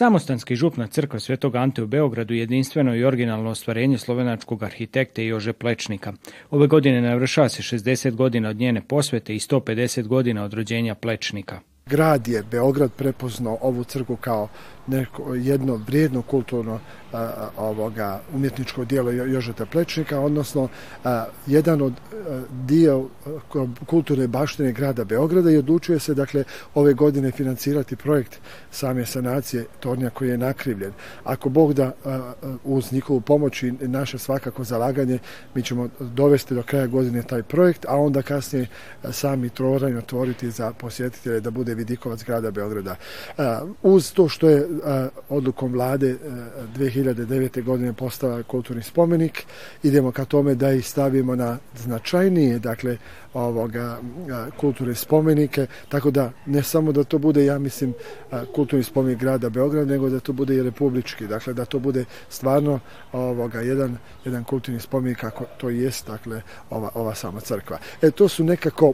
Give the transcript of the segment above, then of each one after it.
Samostanski župna crkva Svetog Ante u Beogradu jedinstveno i originalno ostvarenje slovenačkog arhitekte Jože Plečnika. Ove godine navršava se 60 godina od njene posvete i 150 godina od rođenja Plečnika. Grad je Beograd prepoznao ovu crkvu kao neko, jedno vrijedno kulturno ovoga umjetničko dijelo Jožeta Plečnika, odnosno a, jedan od a, dio kulturne baštine grada Beograda i odlučuje se dakle ove godine financirati projekt same sanacije tornja koji je nakrivljen. Ako Bog da uz njihovu pomoć i naše svakako zalaganje mi ćemo dovesti do kraja godine taj projekt, a onda kasnije sami troranj otvoriti za posjetitelje da bude vidikovac grada Beograda. Uz to što je odlukom vlade 2009. godine postala kulturni spomenik. Idemo ka tome da ih stavimo na značajnije, dakle, ovoga kulturne spomenike, tako da ne samo da to bude, ja mislim, kulturni spomenik grada Beograda, nego da to bude i republički, dakle da to bude stvarno ovoga jedan, jedan kulturni spomenik kako to jest, dakle, ova, ova sama crkva. E, to su nekako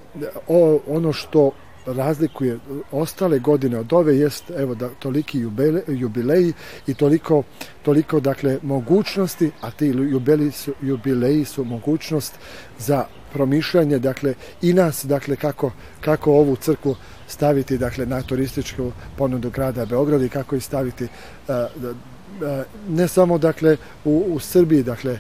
o, ono što razlikuje ostale godine od ove jest evo da toliki jubile, jubileji i toliko toliko dakle mogućnosti a ti jubileji su, jubileji su mogućnost za promišljanje dakle i nas dakle kako kako ovu crkvu staviti dakle na turističku ponudu grada Beograda i kako i staviti uh, ne samo dakle u, u Srbiji dakle e,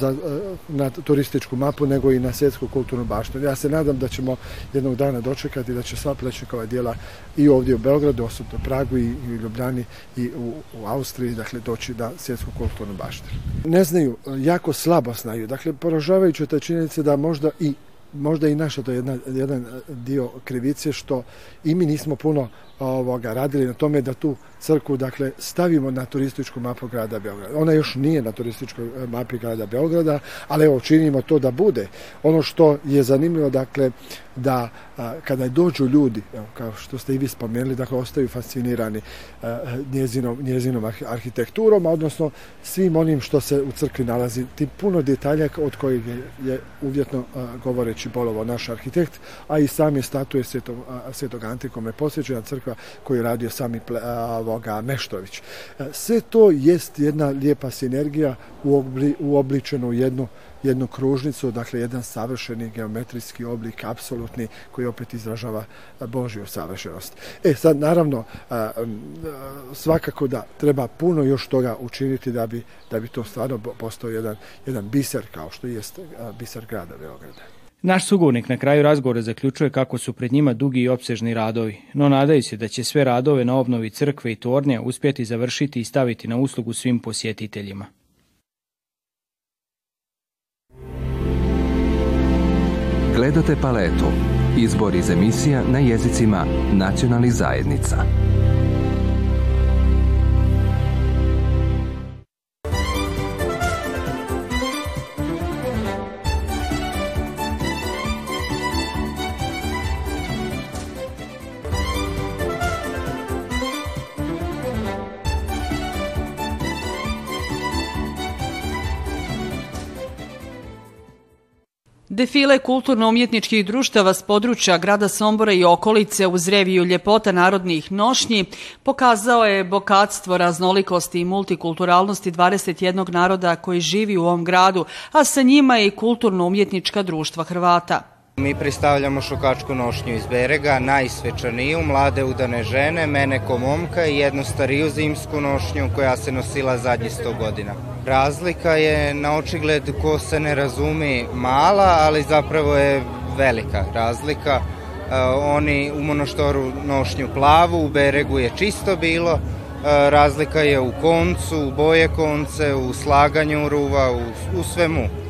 za, e, na turističku mapu nego i na svjetsku kulturnu baštinu. Ja se nadam da ćemo jednog dana dočekati da će sva Plečnikova dijela i ovdje u Beogradu, osobno Pragu i, i u Ljubljani i u, u Austriji dakle doći da svjetsku kulturnu baštinu. Ne znaju, jako slabo znaju. Dakle, poražavajuće te činjenice da možda i možda i naša to je jedna, jedan dio krivice što i mi nismo puno ovoga radili na tome da tu crkvu dakle stavimo na turističku mapu grada Beograda. Ona još nije na turističkoj e, mapi grada Beograda, ali evo činimo to da bude. Ono što je zanimljivo dakle da a, kada dođu ljudi, evo, kao što ste i vi spomenuli, dakle ostaju fascinirani a, njezinom, njezinom arhitekturom, odnosno svim onim što se u crkvi nalazi, tim puno detalja od kojih je, je uvjetno a, govoreći bolovo naš arhitekt, a i sami statuje svetog, svetog Antikome posjećena crkva koju je radio sami ovoga Meštović. E, sve to jest jedna lijepa sinergija uobličena u jednu jednu kružnicu, dakle jedan savršeni geometrijski oblik, apsolutni, koji opet izražava Božju savršenost. E sad, naravno, svakako da treba puno još toga učiniti da bi, da bi to stvarno postao jedan, jedan biser, kao što jeste biser grada Beograda. Naš sugovornik na kraju razgovora zaključuje kako su pred njima dugi i opsežni radovi, no nadaju se da će sve radove na obnovi crkve i tornje uspjeti završiti i staviti na uslugu svim posjetiteljima. Gledate paletu. Izbor iz emisija na jezicima nacionalnih zajednica. Defile kulturno-umjetničkih društava s područja grada Sombora i okolice uz reviju Ljepota narodnih nošnji pokazao je bokatstvo raznolikosti i multikulturalnosti 21 naroda koji živi u ovom gradu, a sa njima i kulturno-umjetnička društva Hrvata. Mi predstavljamo šokačku nošnju iz Berega, najsvečaniju, mlade udane žene, mene ko momka i jednu stariju zimsku nošnju koja se nosila zadnji 100 godina. Razlika je na očigled ko se ne razumi mala, ali zapravo je velika razlika. Uh, oni u monoštoru nošnju plavu, u Beregu je čisto bilo, uh, razlika je u koncu, u boje konce, u slaganju ruva, u, u svemu.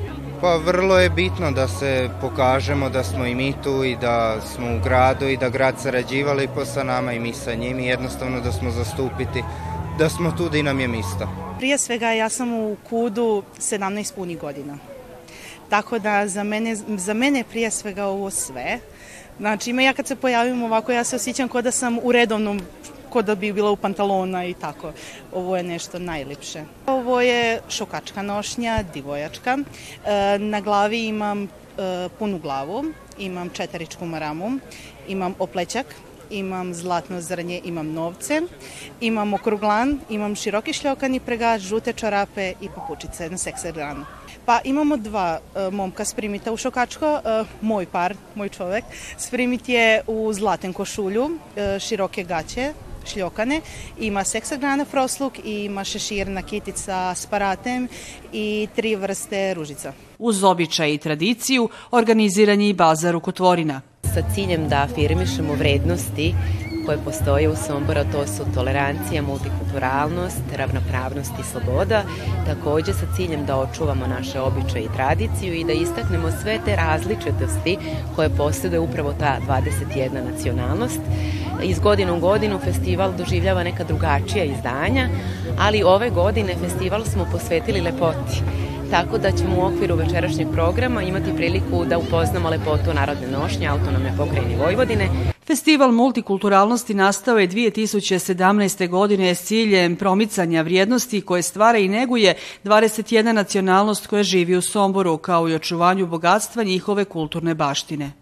Pa vrlo je bitno da se pokažemo da smo i mi tu i da smo u gradu i da grad sarađivali po sa nama i mi sa njim i jednostavno da smo zastupiti, da smo tu da i nam je mista. Prije svega ja sam u Kudu 17 puni godina. Tako da za mene, za mene prije svega ovo sve. Znači ima ja kad se pojavim ovako ja se osjećam kao da sam u redovnom ko da bi bila u pantalona i tako. Ovo je nešto najljepše. Ovo je šokačka nošnja, divojačka. E, na glavi imam e, punu glavu, imam četiričku maramu, imam oplećak imam zlatno zrnje, imam novce, imam okruglan, imam široki šljokan i pregač, žute čarape i papučice na seksagranu. Pa imamo dva uh, momka sprimita u Šokačko, moj par, moj čovek, sprimit je u zlaten košulju, široke gaće, šljokane, ima seksagrana frosluk i ima šeširna kitica s paratem i tri vrste ružica. Uz običaj i tradiciju organiziran je i bazar u Kotvorina. Sa ciljem da afirmišemo vrednosti koje postoje u Somboru, to su tolerancija, multikulturalnost, ravnopravnost i sloboda, takođe sa ciljem da očuvamo naše običaje i tradiciju i da istaknemo sve te različitosti koje posjeduje upravo ta 21 nacionalnost. Iz godinu u godinu festival doživljava neka drugačija izdanja, ali ove godine festival smo posvetili lepoti tako da ćemo u okviru večerašnjeg programa imati priliku da upoznamo lepotu narodne nošnje autonomne pokrajine Vojvodine. Festival multikulturalnosti nastao je 2017. godine s ciljem promicanja vrijednosti koje stvara i neguje 21 nacionalnost koja živi u Somboru, kao i očuvanju bogatstva njihove kulturne baštine.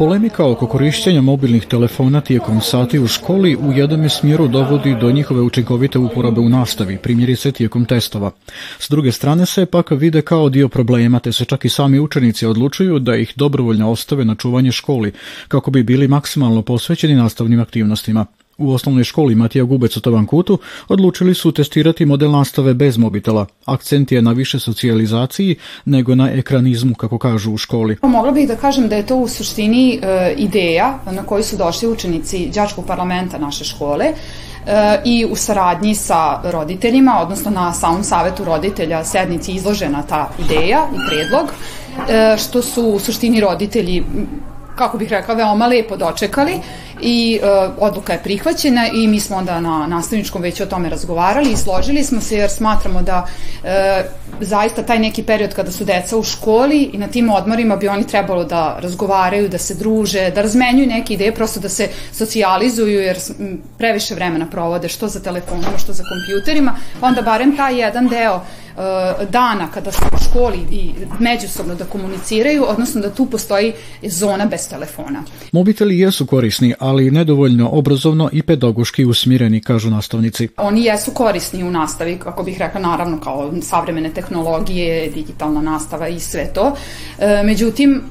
Polemika oko korišćenja mobilnih telefona tijekom sati u školi u jednom smjeru dovodi do njihove učinkovite uporabe u nastavi, primjerice tijekom testova. S druge strane se pak vide kao dio problema, te se čak i sami učenici odlučuju da ih dobrovoljno ostave na čuvanje školi, kako bi bili maksimalno posvećeni nastavnim aktivnostima. U osnovnoj školi Matija Gubec u Tovankutu odlučili su testirati model nastave bez mobitela. Akcent je na više socijalizaciji nego na ekranizmu, kako kažu u školi. Mogla bih da kažem da je to u suštini e, ideja na koju su došli učenici đačkog parlamenta naše škole e, i u saradnji sa roditeljima, odnosno na samom savetu roditelja sednici izložena ta ideja i predlog, e, što su u suštini roditelji kako bih rekla, veoma lepo dočekali i e, odluka je prihvaćena i mi smo onda na nastavničkom već o tome razgovarali i složili smo se jer smatramo da e, zaista taj neki period kada su deca u školi i na tim odmorima bi oni trebalo da razgovaraju, da se druže, da razmenjuju neke ideje, prosto da se socijalizuju jer previše vremena provode što za telefonima, što za kompjuterima, pa onda barem taj jedan deo dana kada su u školi i međusobno da komuniciraju, odnosno da tu postoji zona bez telefona. Mobiteli jesu korisni, ali nedovoljno obrazovno i pedagoški usmireni, kažu nastavnici. Oni jesu korisni u nastavi, kako bih rekla, naravno kao savremene tehnologije, digitalna nastava i sve to. E, međutim,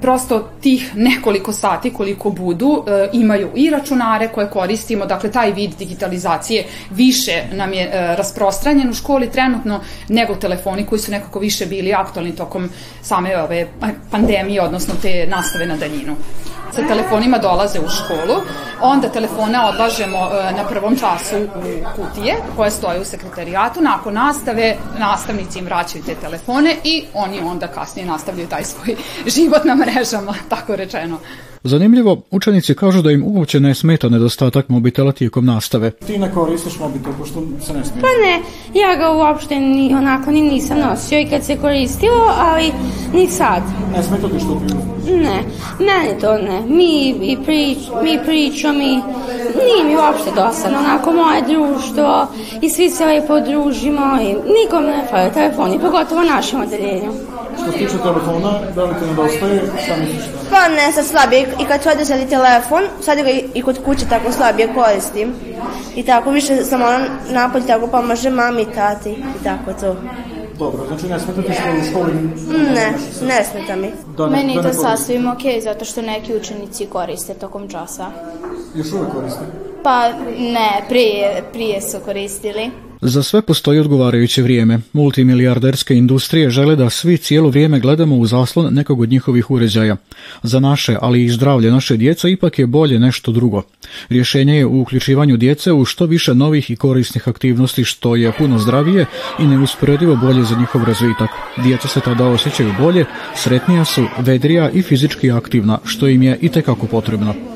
prosto tih nekoliko sati koliko budu e, imaju i računare koje koristimo, dakle taj vid digitalizacije više nam je rasprostranjen u školi trenutno nego telefoni koji su nekako više bili aktualni tokom same ove pandemije, odnosno te nastave na daljinu sa telefonima dolaze u školu, onda telefone odlažemo e, na prvom času u kutije koje stoje u sekretarijatu, nakon nastave nastavnici im vraćaju te telefone i oni onda kasnije nastavljaju taj svoj život na mrežama, tako rečeno. Zanimljivo, učenici kažu da im uopće ne smeta nedostatak mobitela tijekom nastave. Ti ne koristiš mobitel, pošto se ne smije? Pa ne, ja ga uopšte ni, onako ni nisam nosio i kad se koristilo, ali ni sad. Ne smeta ti što ti Ne, meni to ne. Mi, i prič, mi pričamo i nije mi uopšte dosadno. Onako moje društvo i svi se lepo družimo i nikom ne fale telefoni, pogotovo našem odeljenju. Što se tiče telefona, da li te nedostaje, šta misliš? Pa ne, sad slabije. I kad ću održati telefon, sad ga i kod kuće tako slabije koristim. I tako više sam ono napolje tako pomaže mami i tati i tako to. Dobro, znači ne smeta ti što u školi? Ne, ne smeta mi. Da ne, Meni je da to sasvim ok, zato što neki učenici koriste tokom časa. Još uvek koriste? Pa ne, prije, prije su koristili. Za sve postoji odgovarajuće vrijeme. Multimilijarderske industrije žele da svi cijelo vrijeme gledamo u zaslon nekog od njihovih uređaja. Za naše, ali i zdravlje naše djece ipak je bolje nešto drugo. Rješenje je u uključivanju djece u što više novih i korisnih aktivnosti što je puno zdravije i neusporedivo bolje za njihov razvitak. Djeca se tada osjećaju bolje, sretnija su, vedrija i fizički aktivna, što im je i potrebno.